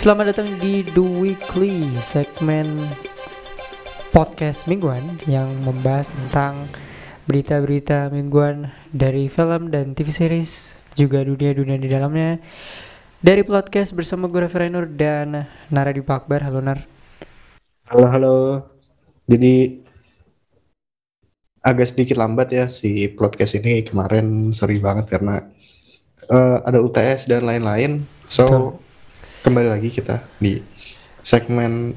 Selamat datang di The Weekly, segmen podcast mingguan yang membahas tentang berita-berita mingguan dari film dan TV series, juga dunia-dunia di dalamnya. Dari podcast bersama gue Raffi Nur dan Nara di Pakbar. Halo Nar. Halo, halo. Jadi agak sedikit lambat ya si podcast ini kemarin sorry banget karena uh, ada UTS dan lain-lain. So Betul. Kembali lagi kita di segmen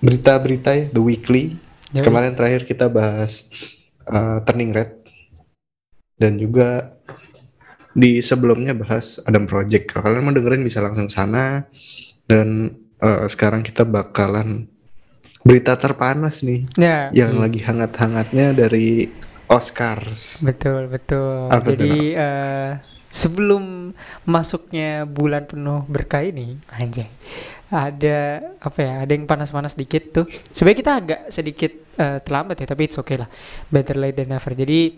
berita-berita ya, The Weekly. Yoi. Kemarin terakhir kita bahas uh, Turning Red dan juga di sebelumnya bahas Adam Project. Kalau kalian mau dengerin bisa langsung sana dan uh, sekarang kita bakalan berita terpanas nih Ya, yang iya. lagi hangat-hangatnya dari Oscars. Betul, betul. Apa Jadi eh, sebelum masuknya bulan penuh berkah ini, anjay. Ada apa ya? Ada yang panas-panas dikit tuh. Sebenarnya kita agak sedikit eh, terlambat ya, tapi it's okay lah. Better late than never. Jadi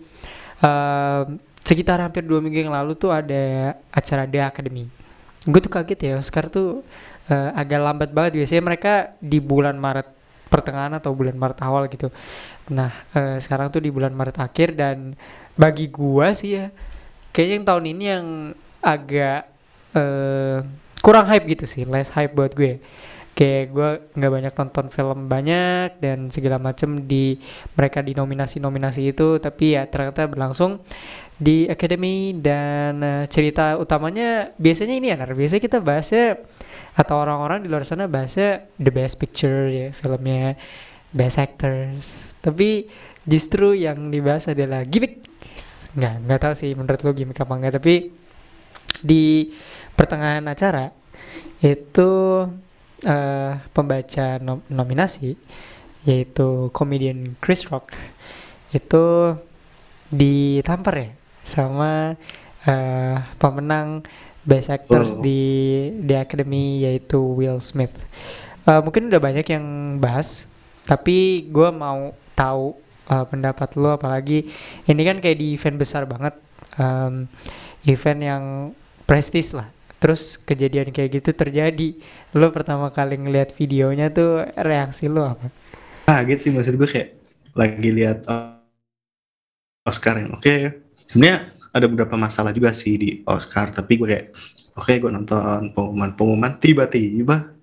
em, sekitar hampir dua minggu yang lalu tuh ada acara The Academy. Gue tuh kaget ya, Oscar tuh eh, agak lambat banget. Biasanya mereka di bulan Maret pertengahan atau bulan Maret awal gitu. Nah, eh, sekarang tuh di bulan Maret akhir dan bagi gua sih ya, kayaknya yang tahun ini yang agak eh, kurang hype gitu sih, less hype buat gue. Kayak gua nggak banyak nonton film banyak dan segala macem di mereka di nominasi-nominasi itu, tapi ya ternyata berlangsung di Academy dan eh, cerita utamanya biasanya ini ya, Nar. biasanya kita bahasnya atau orang-orang di luar sana bahasnya the best picture ya filmnya best actors tapi justru yang dibahas adalah gimmick nggak nggak tahu sih menurut lo gimmick apa enggak tapi di pertengahan acara itu eh, pembaca nom- nominasi yaitu komedian Chris Rock itu ditampar ya sama eh, pemenang Best Actors Oh. di The Academy yaitu Will Smith. Eh, mungkin udah banyak yang bahas, tapi gue mau tahu eh, pendapat lo apalagi ini kan kayak di event besar banget, em, event yang prestis lah. Terus kejadian kayak gitu terjadi. Lo pertama kali ngeliat videonya tuh reaksi lo apa? Kaget sih maksud gue kayak lagi lihat uh, Oscar yang oke. Sebenarnya ada beberapa masalah juga sih di Oscar, tapi gue kayak oke gue nonton pengumuman-pengumuman tiba-tiba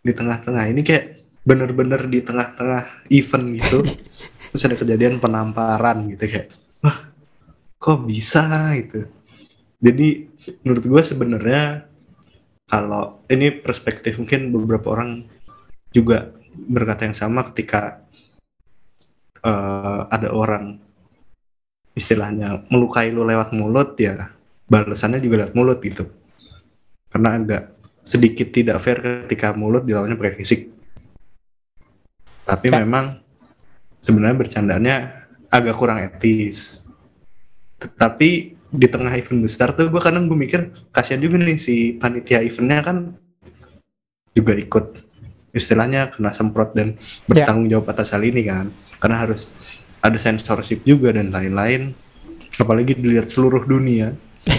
di tengah-tengah ini kayak bener-bener di tengah-tengah event gitu terus ada kejadian penamparan gitu kayak wah kok bisa gitu jadi menurut gue sebenarnya kalau ini perspektif mungkin beberapa orang juga berkata yang sama ketika eh, ada orang istilahnya melukai lu lewat mulut ya balasannya juga lewat mulut gitu. Karena agak sedikit tidak fair ketika mulut dilawannya pakai fisik. Tapi Ya. memang sebenarnya bercandanya agak kurang etis. Tapi di tengah event besar tuh gue kadang gue mikir kasihan juga nih si panitia eventnya kan juga ikut istilahnya kena semprot dan Ya. bertanggung jawab atas hal ini kan. Karena harus ada censorship juga dan lain-lain. Apalagi dilihat seluruh dunia.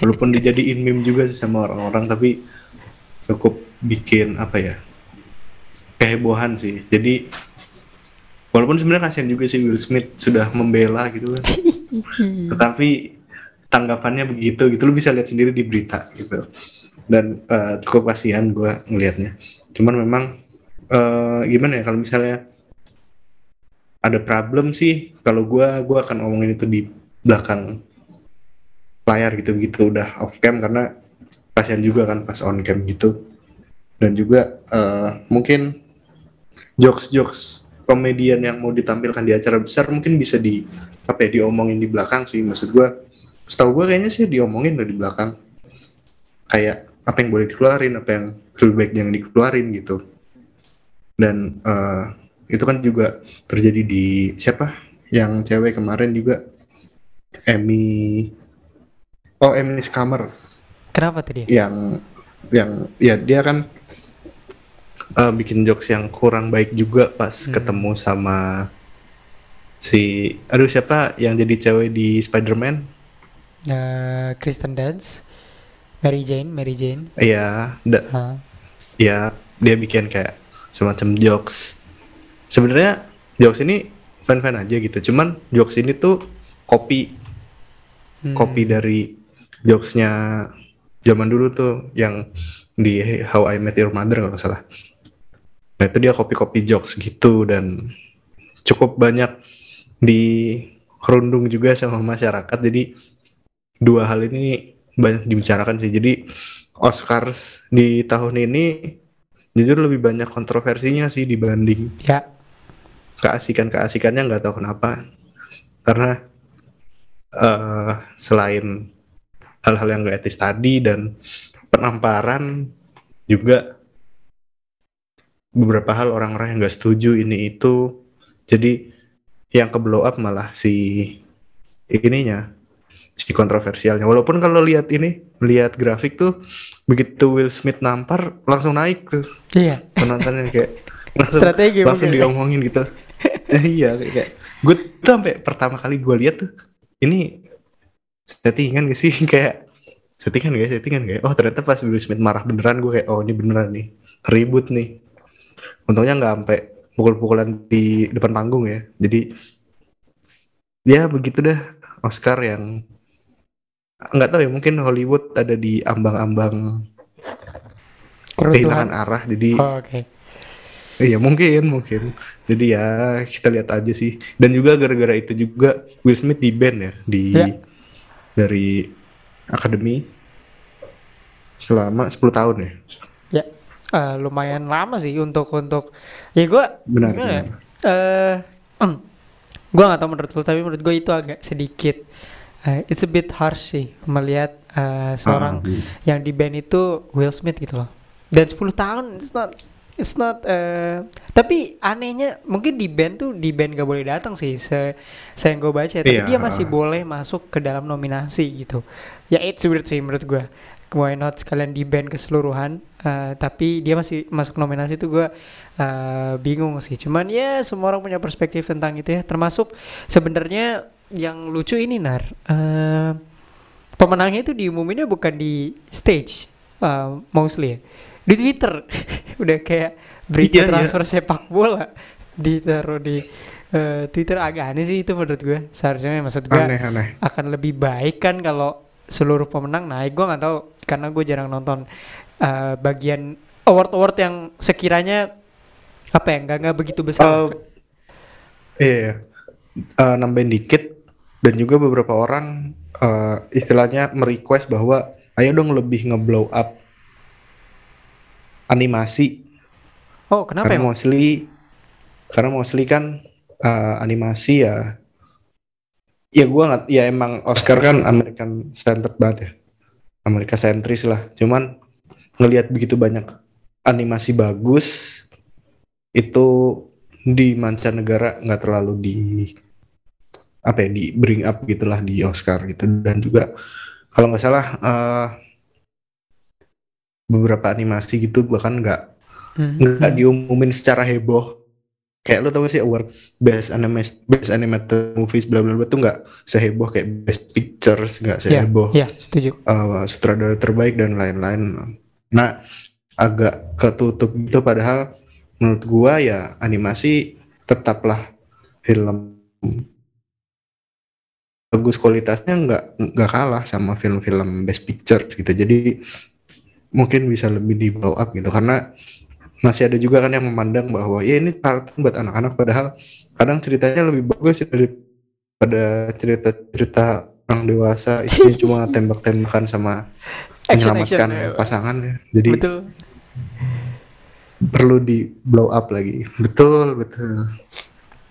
Walaupun dijadiin meme juga sih sama orang-orang tapi cukup bikin apa ya kehebohan sih. Jadi walaupun sebenarnya kasihan juga sih Will Smith sudah membela gitu kan. Tetapi tanggapannya begitu gitu. Lu bisa lihat sendiri di berita gitu. Dan eh, cukup kasihan gua ngelihatnya. Cuman memang eh, gimana ya kalau misalnya ada problem sih kalau gua gua akan ngomongin itu di belakang layar gitu gitu. Udah off cam karena kasihan juga kan pas on cam gitu. Dan juga eh, mungkin jokes jokes komedian yang mau ditampilkan di acara besar mungkin bisa di apa ya diomongin di belakang sih. Maksud gua setahu gua kayaknya sih diomongin loh di belakang. Kayak apa yang boleh dikeluarin apa yang lebih baik jangan dikeluarin gitu. Dan eh, itu kan juga terjadi di siapa? Yang cewek kemarin juga. Emmy oh Emmy Skammer. Kenapa tuh dia? yang yang ya dia kan eh, bikin jokes yang kurang baik juga pas Hmm. ketemu sama si aduh siapa yang jadi cewek di Spider-Man Eh, Kristen Dunst, Mary Jane, Mary Jane. Iya, da- Ah, ya dia bikin kayak semacam jokes sebenarnya jokes ini fan-fan aja gitu cuman jokes ini tuh copy Hmm. copy dari jokesnya zaman dulu tuh yang di How I Met Your Mother kalau salah nah itu dia copy-copy jokes gitu dan cukup banyak di kerundung juga sama masyarakat jadi dua hal ini banyak dibicarakan sih. Jadi Oscars di tahun ini jujur lebih banyak kontroversinya sih dibanding Ya, keasikan keasikannya nggak tahu kenapa. Karena eh selain hal-hal yang nggak etis tadi dan penamparan juga beberapa hal orang-orang yang nggak setuju ini itu jadi yang ke blow up malah si ininya si kontroversialnya. Walaupun kalau lihat ini lihat grafik tuh begitu Will Smith nampar langsung naik tuh. Iya. penontonnya kayak langsung Strategi langsung ya. diomongin gitu. Iya kayak, gue tuh sampai pertama kali gue lihat tuh ini settingan gak sih? Kayak settingan gak settingan gak ya? oh ternyata pas Will Smith marah beneran gue kayak oh ini beneran nih. Ribut nih. Untungnya nggak sampai pukul-pukulan di depan panggung ya. Jadi ya begitu dah Oscar yang nggak tahu ya mungkin Hollywood ada di ambang-ambang kehilangan arah jadi Oh, Oke. Iya mungkin mungkin. Jadi ya kita lihat aja sih. Dan juga gara-gara itu juga Will Smith di ban ya di Ya. dari akademi selama 10 tahun ya. Ya, eh, lumayan lama sih untuk untuk ya gue Benar. Gimana ya? benar. eh gue nggak tahu menurut lo tapi menurut gue itu agak sedikit eh, it's a bit harsh sih melihat eh, seorang Ah, yang di band itu Will Smith gitu loh. Dan 10 tahun it's not it's not eh, tapi anehnya mungkin di band tuh di band gak boleh datang sih se saya yang gue baca tapi Iya. dia masih boleh masuk ke dalam nominasi gitu. Ya it's weird sih menurut gue. Why not sekalian di band keseluruhan eh, tapi dia masih masuk nominasi tuh gue eh, bingung sih. Cuman ya semua orang punya perspektif tentang itu ya. Termasuk sebenarnya yang lucu ini nar eh, pemenangnya itu diumuminnya bukan di stage uh, mostly ya. di Twitter udah kayak berita Iya, iya. transfer sepak bola ditaruh di uh, Twitter agak aneh sih itu menurut gue seharusnya maksud gue Aneh aneh. akan lebih baik kan kalau seluruh pemenang naik gue nggak tahu karena gue jarang nonton uh, bagian award award yang sekiranya apa ya nggak nggak begitu besar Oh, iya. Eh, nambahin dikit dan juga beberapa orang eh, istilahnya merequest bahwa ayo dong lebih ngeblow up animasi. Oh kenapa karena emang? mostly karena mostly kan eh, animasi ya ya gua nggak ya emang Oscar kan American centered banget ya. Amerika sentris lah. Cuman ngelihat begitu banyak animasi bagus itu di mancanegara nggak terlalu di apa ya di bring up gitulah di Oscar gitu dan juga kalau nggak salah eh, beberapa animasi gitu bahkan nggak Hmm, nggak hmm. diumumin secara heboh kayak lo tau gak sih award best animated best animated movies bla bla bla tuh nggak seheboh kayak best pictures nggak Iya, seheboh Iya, setuju. uh, sutradara terbaik dan lain-lain nah agak ketutup gitu padahal menurut gua ya animasi tetaplah film bagus kualitasnya nggak nggak kalah sama film-film best picture gitu jadi mungkin bisa lebih di blow up gitu karena masih ada juga kan yang memandang bahwa ya ini kartun buat anak-anak padahal kadang ceritanya lebih bagus daripada cerita-cerita orang dewasa isinya cuma tembak-tembakan sama Action, menyelamatkan action, ya. pasangan ya. jadi Betul. perlu di blow up lagi betul betul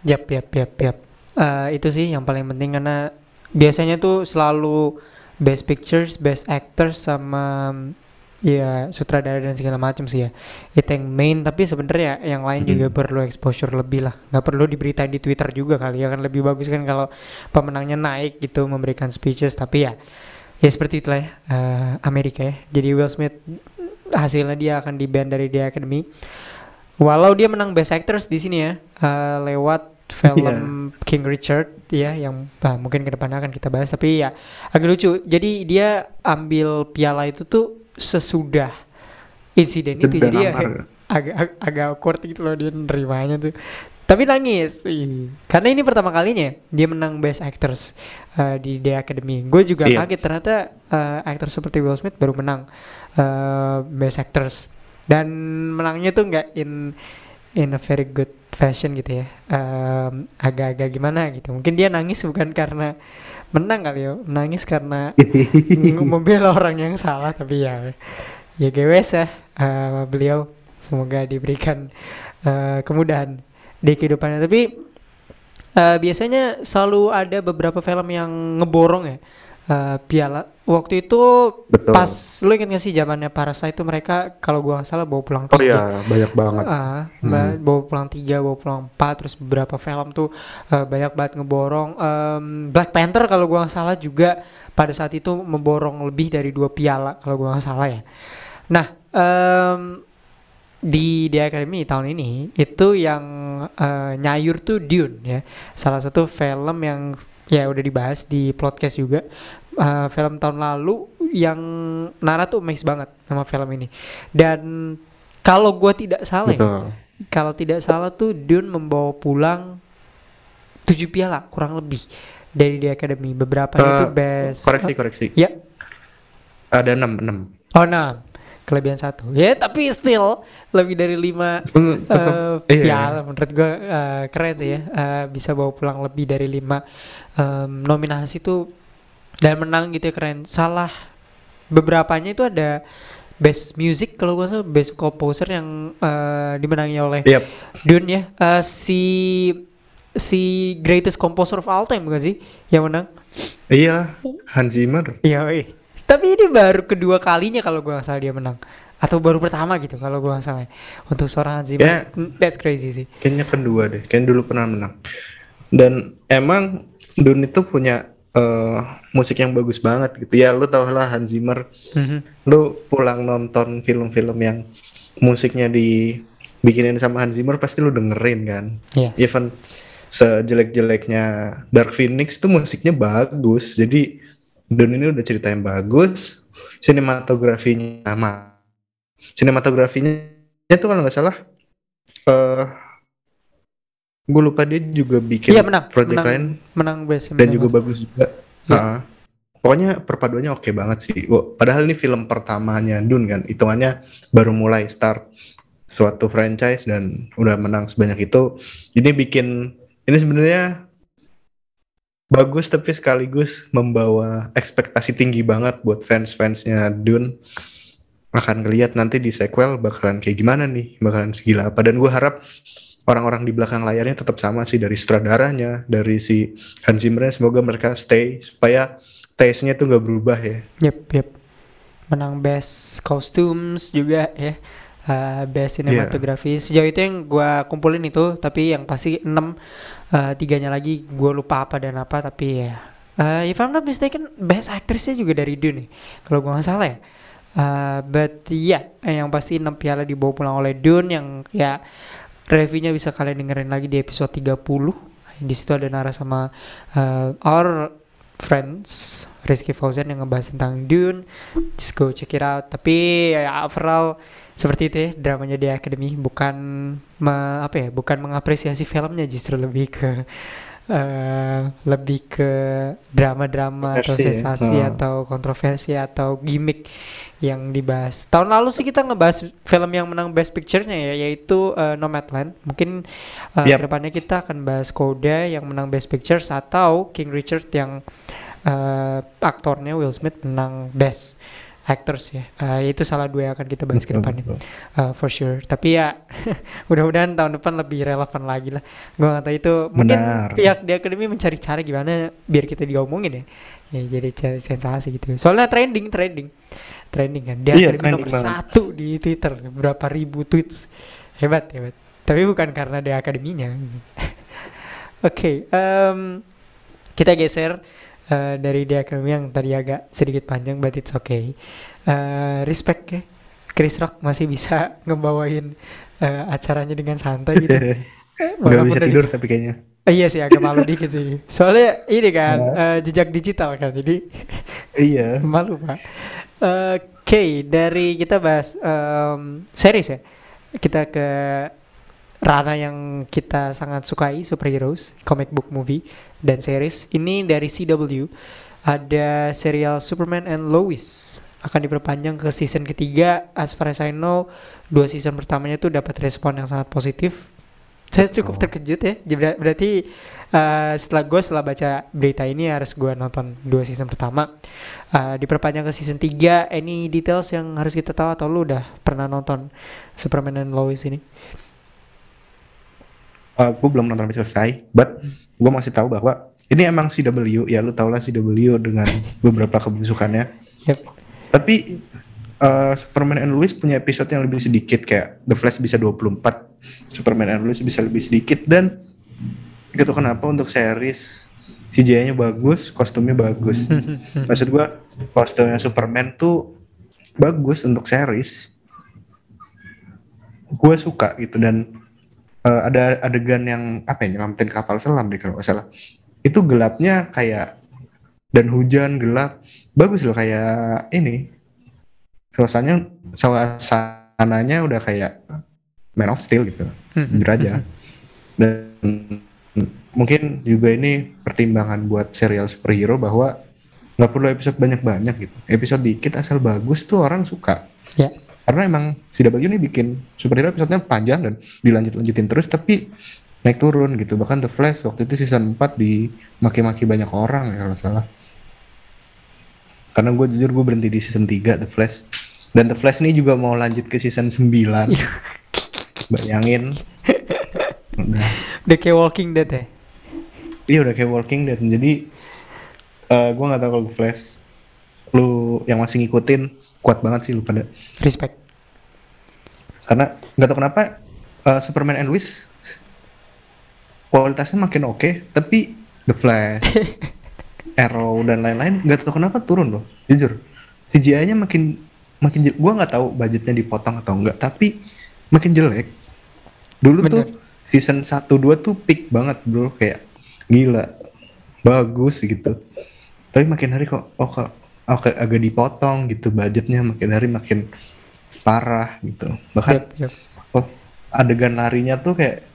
Yap, yap, yap, yap. Eh, itu sih yang paling penting karena biasanya tuh selalu best pictures, best actors sama ya sutradara dan segala macam sih ya. Itu yang main tapi sebenarnya yang lain Mhm. juga perlu exposure lebih lah. nggak perlu diberitain di Twitter juga kali ya kan lebih bagus kan kalau pemenangnya naik gitu memberikan speeches tapi ya ya seperti itulah ya eh, Amerika ya. Jadi Will Smith hasilnya dia akan di ban dari The Academy. Walau dia menang Best Actress di sini ya, eh, lewat film King Richard ya, yang ah, mungkin ke depannya akan kita bahas. Tapi ya agak lucu. Jadi dia ambil piala itu tuh sesudah insiden itu Dan jadi ya agak ag- agak awkward gitu loh dia nerimanya tuh tapi nangis Ih. karena ini pertama kalinya dia menang Best Actors eh, di The Academy gue juga Iya. kaget ternyata eh, aktor seperti Will Smith baru menang eh, Best Actors dan menangnya tuh nggak in in a very good fashion gitu ya. Em, agak-agak gimana gitu. Mungkin dia nangis bukan karena menang kali ya nangis karena membela orang yang salah tapi ya ya gewes ya eh, beliau. Semoga diberikan eh, kemudahan di kehidupannya. Tapi eh, biasanya selalu ada beberapa film yang ngeborong ya eh, piala waktu itu Betul. pas lu inget gak sih zamannya Parasite itu mereka kalau gua nggak salah bawa pulang Oh tiga iya, banyak banget. Ah, Hmm. ba- bawa pulang tiga, bawa pulang empat, terus beberapa film tuh eh, banyak banget ngeborong. Em, Black Panther kalau gua nggak salah juga pada saat itu memborong lebih dari dua piala kalau gua nggak salah ya. Nah, em, di The Academy tahun ini itu yang eh, nyayur tuh Dune ya, salah satu film yang ya udah dibahas di podcast juga. Eh, film tahun lalu yang Nara tuh amazed banget sama film ini. Dan kalau gua tidak salah ya, Betul. kalau tidak salah tuh Dune membawa pulang tujuh piala kurang lebih dari The Academy. Beberapa itu Eh, best. Koreksi, koreksi. Ya, Ada 6, 6. oh nah, kelebihan satu. Ya, tapi still lebih dari lima Tetap, eh, iya. piala menurut gua eh, keren sih ya. Eh, bisa bawa pulang lebih dari lima em, nominasi tuh dan menang gitu ya keren. Salah beberapanya itu ada best music kalau gua salah best composer yang eh, dimenangi oleh Yap. Dune ya Eh, si si greatest composer of all time bukan sih yang menang Iya, Hans Zimmer. iya. Tapi ini baru kedua kalinya kalau gua nggak salah dia menang atau baru pertama gitu kalau gua nggak salah ya. untuk seorang Ya. mm, that's crazy sih Kayaknya kedua deh. Kayaknya dulu pernah menang. Dan emang Dun itu punya eh, musik yang bagus banget gitu. Ya lu tau lah Hans Zimmer. Mhm. Lu pulang nonton film-film yang musiknya dibikinin sama Hans Zimmer pasti lu dengerin kan. yes Even sejelek-jeleknya Dark Phoenix tuh musiknya bagus. Jadi Dun ini udah cerita yang bagus. Sinematografinya sama. Sinematografinya tuh kalau nggak salah eh gue lupa dia juga bikin Iya, menang, project menang. lain menang best dan menang juga bagus juga. Iya. Ah. pokoknya perpaduannya oke banget sih. Padahal ini film pertamanya Dun kan, hitungannya baru mulai start suatu franchise dan udah menang sebanyak itu. Ini bikin ini sebenarnya bagus tapi sekaligus membawa ekspektasi tinggi banget buat fans-fansnya Dun. Akan ngeliat nanti di sequel bakalan kayak gimana nih, bakalan segila apa. Dan gue harap orang-orang di belakang layarnya tetap sama sih dari sutradaranya, dari si Hans Zimmer semoga mereka stay supaya taste-nya tuh gak berubah ya. Yep, yep. Menang best costumes juga ya. Eh, best cinematography. Sejauh itu yang gua kumpulin itu, tapi yang pasti 6 eh, tiganya lagi gua lupa apa dan apa tapi ya. eh, if I'm not mistaken, best actress-nya juga dari Dune nih. Kalau gua nggak salah ya. Eh, but ya, yang pasti 6 piala dibawa pulang oleh Dune yang ya reviewnya bisa kalian dengerin lagi di episode 30. Di situ ada Nara sama eh, our friends Rizky Fauzan yang ngebahas tentang Dune. Just go check it out. Tapi ya overall seperti itu ya dramanya di Academy. Bukan me- apa ya bukan mengapresiasi filmnya justru lebih ke eh, lebih ke drama-drama atau ya. sensasi Hmm. atau kontroversi atau gimmick yang dibahas tahun lalu sih kita ngebahas film yang menang Best Picture-nya ya yaitu eh, Nomadland mungkin eh, Yap. ke depannya kita akan bahas Coda yang menang Best Pictures atau King Richard yang eh, aktornya Will Smith menang Best Actors ya Eh, itu salah dua yang akan kita bahas ke depannya. Uh, for sure. Tapi ya mudah-mudahan tahun depan lebih relevan lagi lah. Gue nggak tahu itu mungkin Benar. pihak di akademi mencari cara gimana biar kita diomongin ya. Ya jadi cari sensasi gitu. Soalnya trending, trending, trending kan. Di Iya, akademi nomor banget. satu di Twitter, berapa ribu tweets. Hebat, hebat. Tapi bukan karena di akademinya. Oke, em, kita geser eh, dari di akademi yang tadi agak sedikit panjang, but it's okay. Eh, respect ya, Chris Rock masih bisa ngebawain eh, acaranya dengan santai gitu. Gak Walaupun bisa tidur tapi kayaknya. Eh, iya sih agak malu dikit sih. Soalnya ini kan Ya. eh, jejak digital kan, jadi Iya. malu pak. Oke, dari kita bahas em, series ya. Kita ke ranah yang kita sangat sukai, superheroes, comic book movie dan series. Ini dari CW. Ada serial Superman and Lois akan diperpanjang ke season ketiga. As far as I know, dua season pertamanya tuh dapat respon yang sangat positif. Saya cukup Oh. terkejut ya. Ber- Berarti eh, setelah gue setelah baca berita ini harus gue nonton dua season pertama. Eh, diperpanjang ke season 3 Any details yang harus kita tahu Atau lu udah pernah nonton Superman and Lois ini Uh, gue belum nonton sampai selesai, but gue masih tahu bahwa ini emang CW, ya lu tau lah CW dengan beberapa kebusukannya. Yep. Tapi uh, Superman and Lois punya episode yang lebih sedikit kayak The Flash bisa 24, Superman and Lois bisa lebih sedikit dan gitu kenapa untuk series CGI-nya bagus, kostumnya bagus. Maksud gua kostumnya Superman tuh bagus untuk series. Gue suka gitu dan eh, ada adegan yang apa ya nyelamatin kapal selam deh kalau nggak salah. Itu gelapnya kayak dan hujan gelap. Bagus loh kayak ini. Suasananya suasananya udah kayak Man of Steel gitu. Jujur aja. dan mungkin juga ini pertimbangan buat serial superhero bahwa nggak perlu episode banyak-banyak gitu. Episode dikit asal bagus tuh orang suka. Ya. Karena emang CW ini bikin superhero episodenya panjang dan dilanjut-lanjutin terus tapi naik turun gitu. Bahkan The Flash waktu itu season 4 dimaki-maki banyak orang ya kalau salah. Karena gue jujur gue berhenti di season 3 The Flash. Dan The Flash ini juga mau lanjut ke season 9 bayangin. Udah Udah kayak Walking Dead ya? Iya udah kayak Walking Dead. Jadi eh gue nggak tahu kalau Flash lu yang masih ngikutin kuat banget sih lu pada. Respect Karena nggak tahu kenapa eh, Superman and Lois kualitasnya makin oke, tapi The Flash, Arrow dan lain-lain nggak tahu kenapa turun loh. Jujur, CGI-nya makin makin jelek. Gua nggak tahu budgetnya dipotong atau enggak, tapi makin jelek. Dulu tuh Bener. season 1 2 tuh peak banget, Bro, kayak gila. Bagus gitu. Tapi makin hari kok oh kok kayak agak dipotong gitu budgetnya makin hari makin parah gitu. Bahkan Yep, yep. oh, adegan larinya tuh kayak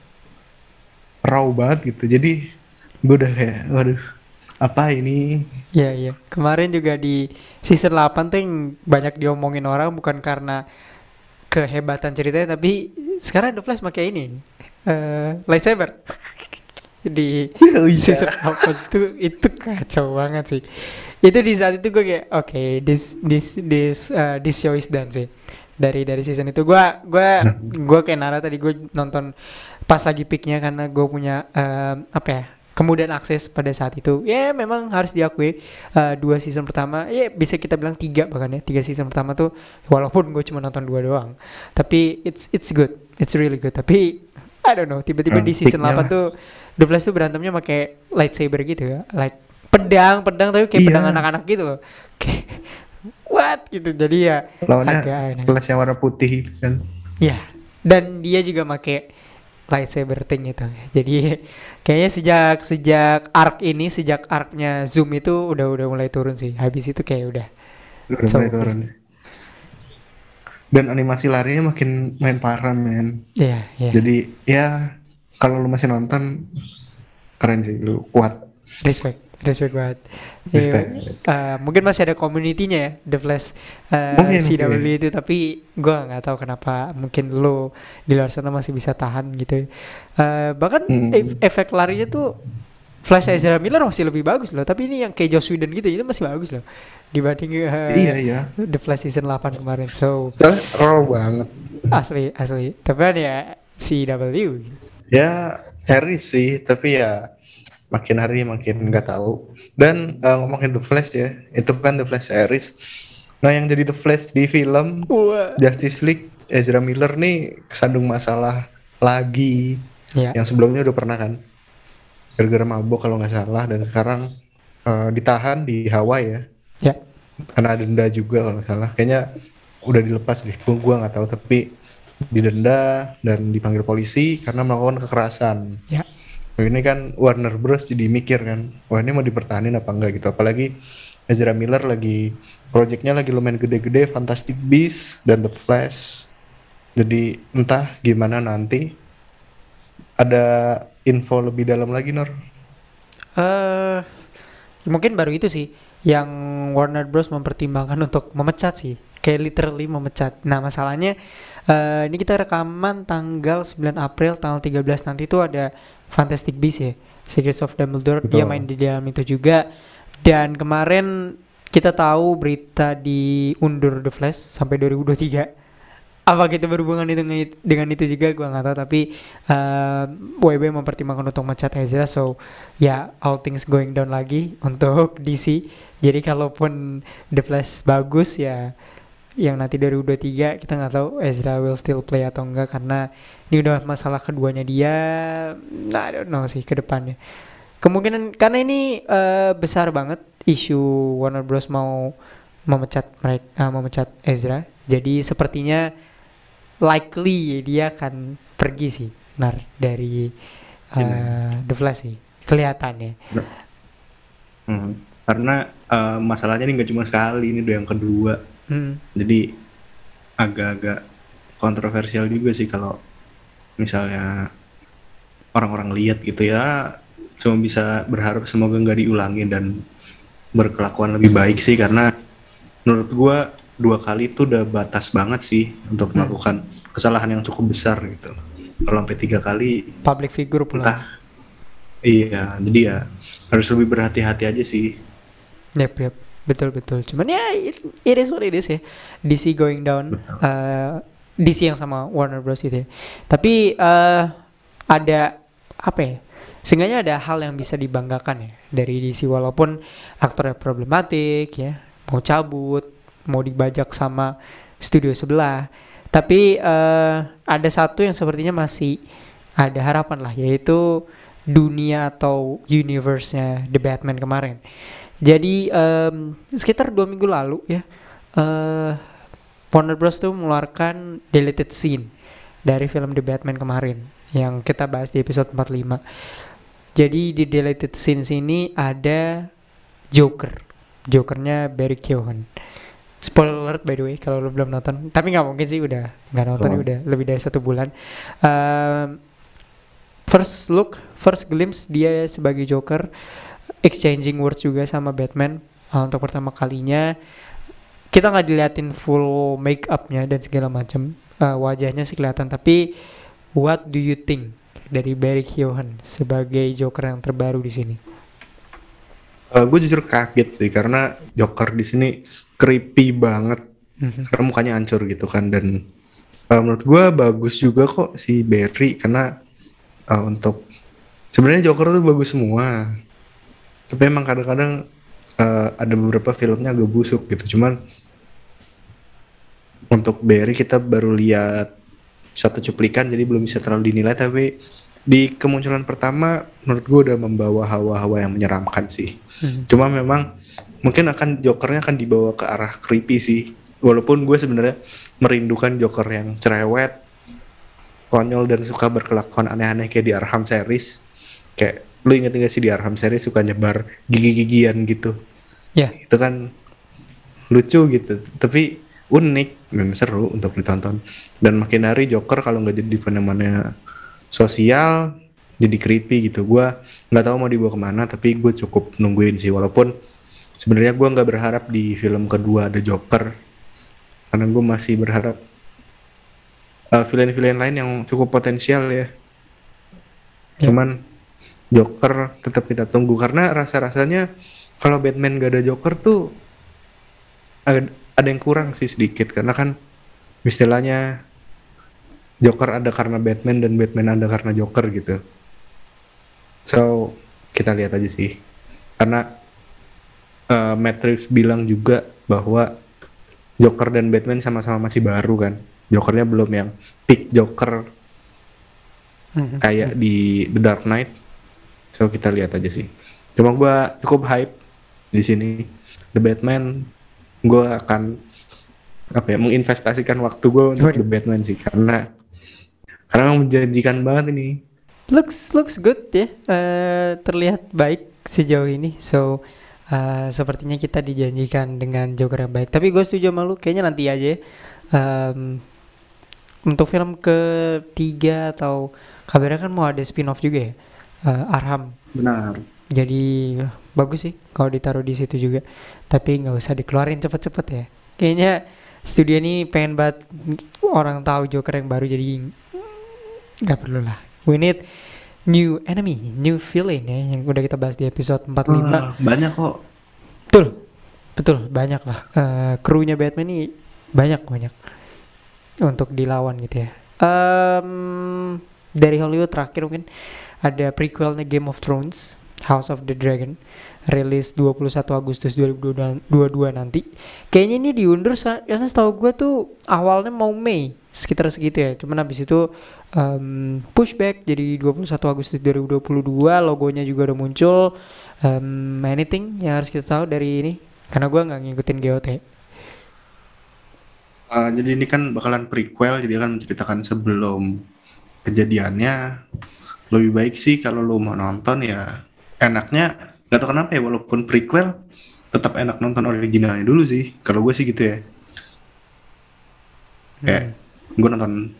raw banget gitu. Jadi gue udah kayak waduh apa ini Iya iya. Kemarin juga di season 8 tuh yang banyak diomongin orang bukan karena kehebatan ceritanya tapi sekarang The Flash pakai ini eh lightsaber di Oh iya. season 8 tuh itu kacau banget sih. Itu di saat itu gue kayak oke this this this uh, this show is done sih. Dari dari season itu gua gua gua kayak Nara tadi gue nonton pas lagi peaknya karena gue punya eh, apa ya kemudian akses pada saat itu ya memang harus diakui eh, dua season pertama ya bisa kita bilang tiga bahkan ya tiga season pertama tuh walaupun gue cuma nonton dua doang tapi it's it's good it's really good tapi I don't know tiba-tiba di season 8 peaknya lah. tuh The Flash tuh berantemnya pakai lightsaber gitu ya like pedang pedang tapi kayak Iya. pedang anak-anak gitu loh what gitu jadi ya lawannya agak. Flash yang warna putih itu kan. Ya, dan dia juga make lightsaber thing itu. Jadi kayaknya sejak sejak arc ini, sejak arcnya Zoom itu udah udah mulai turun sih. Habis itu kayak udah. Udah So, mulai turun. Dan animasi larinya makin main parah men. Iya, iya. Jadi ya kalau lu masih nonton keren sih lu kuat. Respect, respect banget. Respect. Iya, eh, mungkin masih ada community-nya ya, The Flash eh, Mungkin, CW mungkin. itu, tapi gua nggak tahu kenapa mungkin lo di luar sana masih bisa tahan gitu. Eh, bahkan ef- efek larinya tuh Flash Ezra Miller masih lebih bagus loh, tapi ini yang kayak Joss Whedon gitu itu masih bagus loh dibanding eh, iya iya. The Flash season 8 kemarin. So raw banget. asli asli. Tapi kan ya CW. Ya series sih, tapi ya makin hari makin nggak tahu. Dan eh, ngomongin The Flash ya, itu kan The Flash series. Nah yang jadi The Flash di film Wah. Justice League Ezra Miller nih kesandung masalah lagi Ya. yang sebelumnya udah pernah kan gara-gara mabuk kalau nggak salah dan sekarang eh, ditahan di Hawaii ya. Ya. karena denda juga kalau nggak salah. Kayaknya udah dilepas deh. Gua gua nggak tahu tapi didenda dan dipanggil polisi karena melakukan kekerasan. Ya. Ini kan Warner Bros. jadi mikir kan wah ini mau dipertahanin apa enggak gitu. Apalagi Ezra Miller lagi projectnya lagi lumayan gede-gede Fantastic Beasts dan The Flash. Jadi entah gimana nanti. Ada info lebih dalam lagi Nor? Eh mungkin baru itu sih yang Warner Bros. mempertimbangkan untuk memecat sih. Kayak literally memecat. Nah masalahnya eh ini kita rekaman tanggal 9 April tanggal 13 nanti tuh ada Fantastic Beasts ya Secrets of Dumbledore. Dia Betul. main di dalam itu juga. Dan kemarin kita tahu berita diundur The Flash sampai 2023 apa kita berhubungan itu dengan, itu juga gua nggak tahu tapi eh, WB mempertimbangkan untuk mencat Ezra so ya all things going down lagi untuk DC jadi kalaupun The Flash bagus ya yang nanti 2023 kita nggak tahu Ezra will still play atau enggak karena ini udah masalah keduanya dia nah I don't know sih ke depannya. Kemungkinan karena ini eh, besar banget isu Warner Bros mau memecat mereka memecat Ezra. Jadi sepertinya likely dia akan pergi sih nar dari eh, The Flash sih kelihatannya Hmm. karena eh, masalahnya ini nggak cuma sekali ini udah yang kedua Hmm. jadi agak-agak kontroversial juga sih kalau misalnya orang-orang lihat gitu ya cuma bisa berharap semoga nggak diulangi dan berkelakuan lebih baik sih karena menurut gua dua kali itu udah batas banget sih untuk Hmm. Kesalahan yang cukup besar gitu kalau sampai tiga kali public figure pula entah iya jadi ya harus lebih berhati-hati aja sih Yep, yep. Betul, betul. Cuman ya it, it is what it is ya. DC going down. Betul. eh, DC yang sama Warner Bros itu ya. Tapi eh ada apa ya? Seenggaknya ada hal yang bisa dibanggakan ya dari DC walaupun aktornya problematik ya, mau cabut, mau dibajak sama studio sebelah. Tapi eh ada satu yang sepertinya masih ada harapan lah yaitu dunia atau universe-nya The Batman kemarin. Jadi em, sekitar dua minggu lalu ya, eh Warner Bros tuh mengeluarkan deleted scene dari film The Batman kemarin yang kita bahas di episode 45. Jadi di deleted scene sini ada Joker, Jokernya Barry Keoghan. Spoiler alert by the way kalau lo belum nonton, tapi nggak mungkin sih udah nggak nonton Belum. udah lebih dari satu bulan. Em, first look, first glimpse dia sebagai Joker exchanging words juga sama Batman uh, untuk pertama kalinya kita nggak diliatin full make upnya dan segala macam Uh, wajahnya sih kelihatan tapi what do you think dari Barry Keoghan sebagai Joker yang terbaru di sini gue jujur kaget sih karena Joker di sini creepy banget. Mhm. karena mukanya hancur gitu kan dan uh, menurut gua bagus juga kok si Barry karena uh, untuk sebenarnya Joker tuh bagus semua. Tapi emang kadang-kadang uh, ada beberapa filmnya agak busuk gitu. Cuman untuk Barry kita baru lihat satu cuplikan jadi belum bisa terlalu dinilai. Tapi di kemunculan pertama menurut gua udah membawa hawa-hawa yang menyeramkan sih. Mhm. Cuma memang mungkin akan Jokernya akan dibawa ke arah creepy sih. Walaupun gue sebenarnya merindukan Joker yang cerewet, konyol dan suka berkelakuan aneh-aneh kayak di Arkham series. Kayak lu inget gak sih di Arkham series suka nyebar gigi-gigian gitu. Ya. Itu kan lucu gitu. Tapi unik dan seru untuk ditonton. Dan makin hari Joker kalau nggak jadi fenomena sosial jadi creepy gitu gua nggak tahu mau dibawa ke mana tapi gue cukup nungguin sih walaupun sebenarnya gua nggak berharap di film kedua ada Joker karena gue masih berharap uh, villain-villain lain yang cukup potensial ya Ya. cuman Joker tetap kita tunggu karena rasa-rasanya kalau Batman gak ada Joker tuh ada, ada yang kurang sih sedikit karena kan istilahnya Joker ada karena Batman dan Batman ada karena Joker gitu. So kita lihat aja sih karena uh, Matt Reeves bilang juga bahwa Joker dan Batman sama-sama masih baru kan. Jokernya belum yang peak Joker Mhm. kayak di The Dark Knight. So kita lihat aja sih. Cuma gua cukup hype di sini. The Batman gua akan apa ya menginvestasikan waktu gue untuk. The Batman sih karena karena menjanjikan banget ini. looks looks good ya Eh, terlihat baik sejauh ini so eh, sepertinya kita dijanjikan dengan Joker yang baik. Tapi gue setuju sama lu, kayaknya nanti aja. ya. Em, untuk film ketiga atau kabarnya kan mau ada spin-off juga ya, eh, Arham. Benar. Jadi bagus sih kalau ditaruh di situ juga. Tapi nggak usah dikeluarin cepet-cepet ya. Kayaknya studio ini pengen banget orang tahu Joker yang baru jadi nggak perlu lah. We need new enemy, new villain ya yang udah kita bahas di episode 45. Ah, banyak kok. Betul, betul banyak lah. Eh, krunya Batman ini banyak banyak untuk dilawan gitu ya. Em, dari Hollywood terakhir mungkin ada prequelnya Game of Thrones, House of the Dragon, rilis 21 Agustus 2022 nanti. Kayaknya ini diundur karena setahu gue tuh awalnya mau Mei sekitar segitu ya. Cuman habis itu em, pushback jadi 21 Agustus 2022 logonya juga udah muncul. Em, anything yang harus kita tahu dari ini? Karena gue nggak ngikutin GOT. Ah, jadi ini kan bakalan prequel, jadi akan menceritakan sebelum kejadiannya. Lebih baik sih kalau lo mau nonton ya enaknya nggak tahu kenapa ya walaupun prequel tetap enak nonton originalnya dulu sih. Kalau gue sih gitu ya. Kayak gue nonton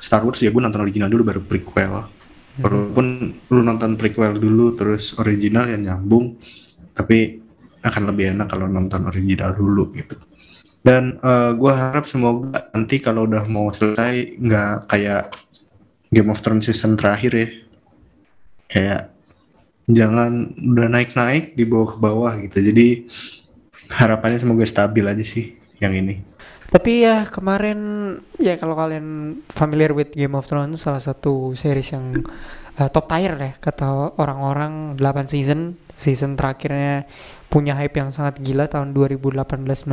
Star Wars ya gue nonton original dulu baru prequel. Walaupun lu nonton prequel dulu terus original yang nyambung, tapi akan lebih enak kalau nonton original dulu gitu. Dan gue harap semoga nanti kalau udah mau selesai nggak kayak Game of Thrones season terakhir ya. Kayak jangan udah naik-naik di bawah ke bawah gitu. Jadi harapannya semoga stabil aja sih yang ini. Tapi ya kemarin ya kalau kalian familiar with Game of Thrones salah satu series yang uh, top tier ya kata orang-orang. 8 season. Season terakhirnya punya hype yang sangat gila tahun 2018-19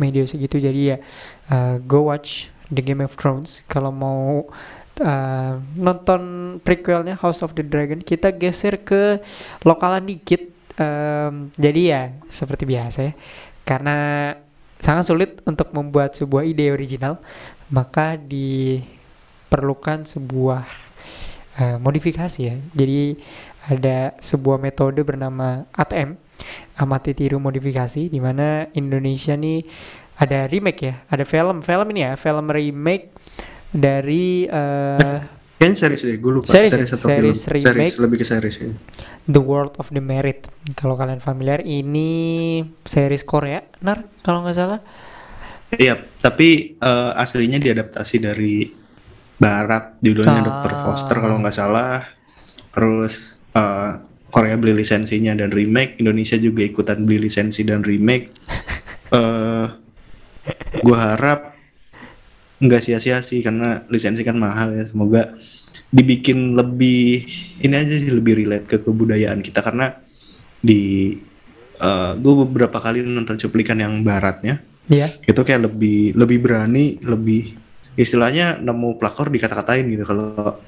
media segitu. Jadi ya uh, go watch The Game of Thrones. Kalau mau uh, nonton prequelnya House of the Dragon kita geser ke lokalan dikit. Em, jadi ya seperti biasa ya. Karena sangat sulit untuk membuat sebuah ide original maka diperlukan sebuah eh, modifikasi ya. Jadi ada sebuah metode bernama ATM amati tiru modifikasi di mana Indonesia nih ada remake ya ada film film ini ya film remake dari eh, Kayaknya series deh, gue lupa. Series ya? atau Series film? remake. Series, lebih ke series ya. The World of the Merit kalau kalian familiar ini series Korea nar kalau nggak salah Iya, tapi eh, aslinya diadaptasi dari Barat, judulnya Ah. Dr. Foster kalau nggak salah. Terus eh, Korea beli lisensinya dan remake, Indonesia juga ikutan beli lisensi dan remake. eh gue harap nggak sia-sia sih karena lisensi kan mahal ya. Semoga dibikin lebih ini aja sih lebih relate ke kebudayaan kita. Karena di gue beberapa kali nonton cuplikan yang baratnya ya itu kayak lebih lebih berani lebih istilahnya nemu pelakor dikata-katain gitu. Kalau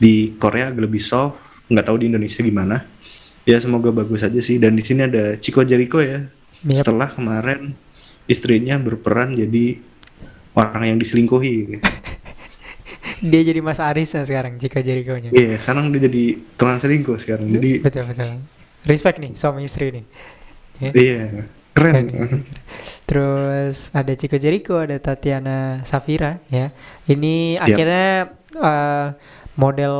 di Korea agak lebih soft nggak tahu di Indonesia gimana. Ya semoga bagus aja sih. Dan di sini ada Chico Jericho ya. Yep. setelah kemarin istrinya berperan jadi orang yang diselingkuhi dia jadi Mas Aris sekarang jika nya iya sekarang dia jadi tukang selingkuh sekarang jadi betul betul respect nih suami istri nih Ya. iya keren Keren. Terus ada Chico Jericho, ada Tatiana Safira ya. Ini Yap. akhirnya eh, model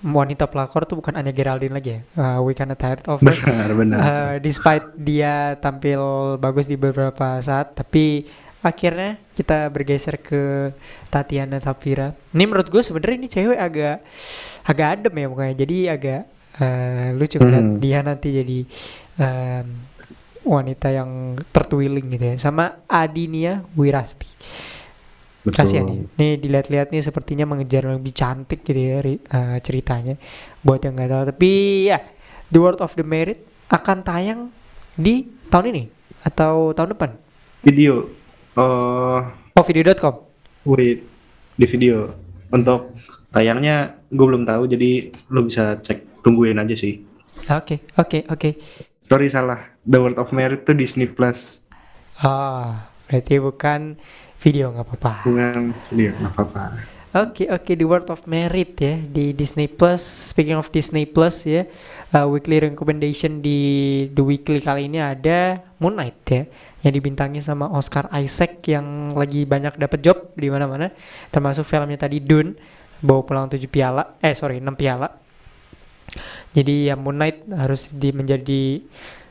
wanita pelakor tuh bukan hanya Geraldine lagi ya. Eh, we kinda tired of her. benar benar Eh, despite dia tampil bagus di beberapa saat, tapi akhirnya kita bergeser ke Tatiana Safira. Ini menurut gue sebenarnya ini cewek agak agak adem ya mukanya, jadi agak eh, lucu Hmm. dia nanti jadi em, wanita yang tertwiling gitu ya, sama Adinia Wirasti. betul Kasihan nih. Nih dilihat-lihat nih sepertinya mengejar yang lebih cantik gitu ya ri- eh, ceritanya. Buat yang nggak tahu, tapi ya The World of the Merit akan tayang di tahun ini atau tahun depan. video Oh video.com. Wait, di video. Untuk tayangnya gue belum tahu, jadi lo bisa cek tungguin aja sih. Oke oke oke. Sorry salah, The World of Merit tuh Disney Plus, Ah berarti bukan video nggak apa-apa. bukan video nggak apa-apa. Oke oke The World of Merit ya di Disney Plus. Speaking of Disney Plus ya, uh, weekly recommendation di The Weekly kali ini ada Moon Knight ya, yang dibintangi sama Oscar Isaac yang lagi banyak dapat job di mana-mana, termasuk filmnya tadi Dune bawa pulang 7 piala, eh sorry 6 piala. Jadi ya Moon Knight harus di menjadi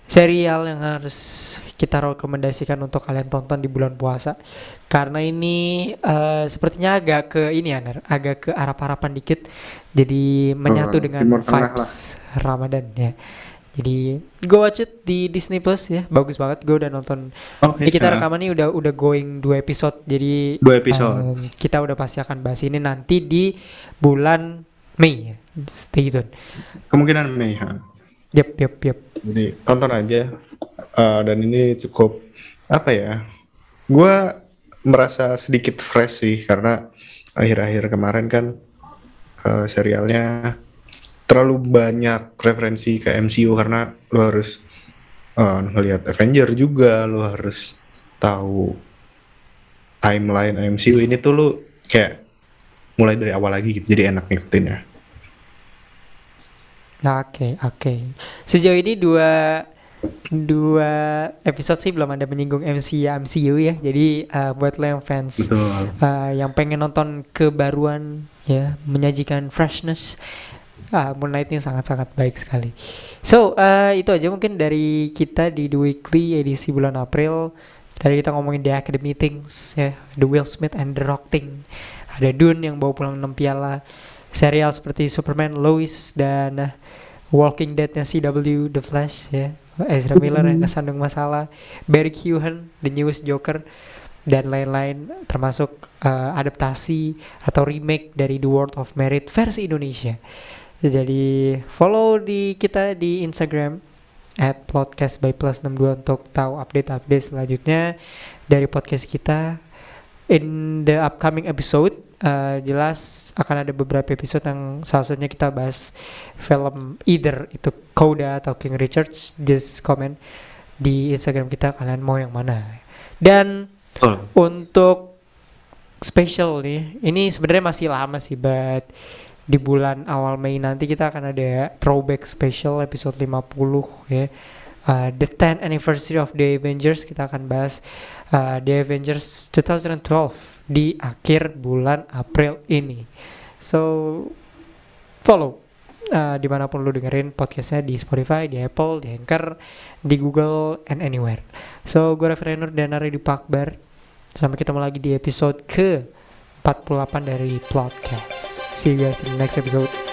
serial yang harus kita rekomendasikan untuk kalian tonton di bulan puasa. Karena ini uh, sepertinya agak ke ini ya Ner, agak ke arah-arapan dikit. Jadi menyatu Hmm, dengan vibes Ramadan ya jadi go watch it di Disney Plus ya bagus banget gue udah nonton Oke. ini kita nah, rekaman ini udah udah going dua episode jadi Dua episode. um, kita udah pasti akan bahas ini nanti di bulan Mei ya stay tune kemungkinan Mei. ha. yep yep yep Jadi tonton aja. Uh, dan ini cukup apa ya? Gua merasa sedikit fresh sih karena akhir-akhir kemarin kan uh, serialnya terlalu banyak referensi ke MCU karena lo harus uh, ngelihat Avenger juga, lo harus tahu timeline MCU ini tuh lo kayak mulai dari awal lagi gitu, jadi enak ngikutinnya. Oke, oke. Sejauh ini dua dua episode sih belum ada menyinggung MC MCU ya. Jadi uh, buat lo yang fans Betul. uh, yang pengen nonton kebaruan ya, menyajikan freshness, uh, Moon Knight ini sangat-sangat baik sekali. So uh, itu aja mungkin dari kita di The Weekly edisi bulan April. Tadi kita ngomongin The Academy Things ya, The Will Smith and The Rock Thing. Ada Dune yang bawa pulang 6 piala. Serial seperti Superman, Lois dan uh, Walking Dead-nya CW, The Flash ya. Ezra Miller yang kesandung masalah. Barry Keoghan, The Newest Joker dan lain-lain termasuk uh, adaptasi atau remake dari The World of Merit versi Indonesia. Jadi follow di kita di Instagram at podcast by plus 62 untuk tahu update-update selanjutnya dari podcast kita. In the upcoming episode uh, jelas akan ada beberapa episode yang salah satunya kita bahas film either itu Coda atau King Richard. Just comment di Instagram kita kalian mau yang mana. Dan Betul. untuk special nih, ini sebenarnya masih lama sih, but di bulan awal Mei nanti kita akan ada throwback special episode 50 ya. Uh, the 10th anniversary of the Avengers kita akan bahas uh, The Avengers 2012 di akhir bulan April ini. So follow uh, di mana pun lu dengerin podcastnya di Spotify, di Apple, di Anchor, di Google, and anywhere. So gue Raffi Rainer dan Ari di Pakbar. Sampai ketemu lagi di episode ke 48 dari podcast. See you guys in the next episode.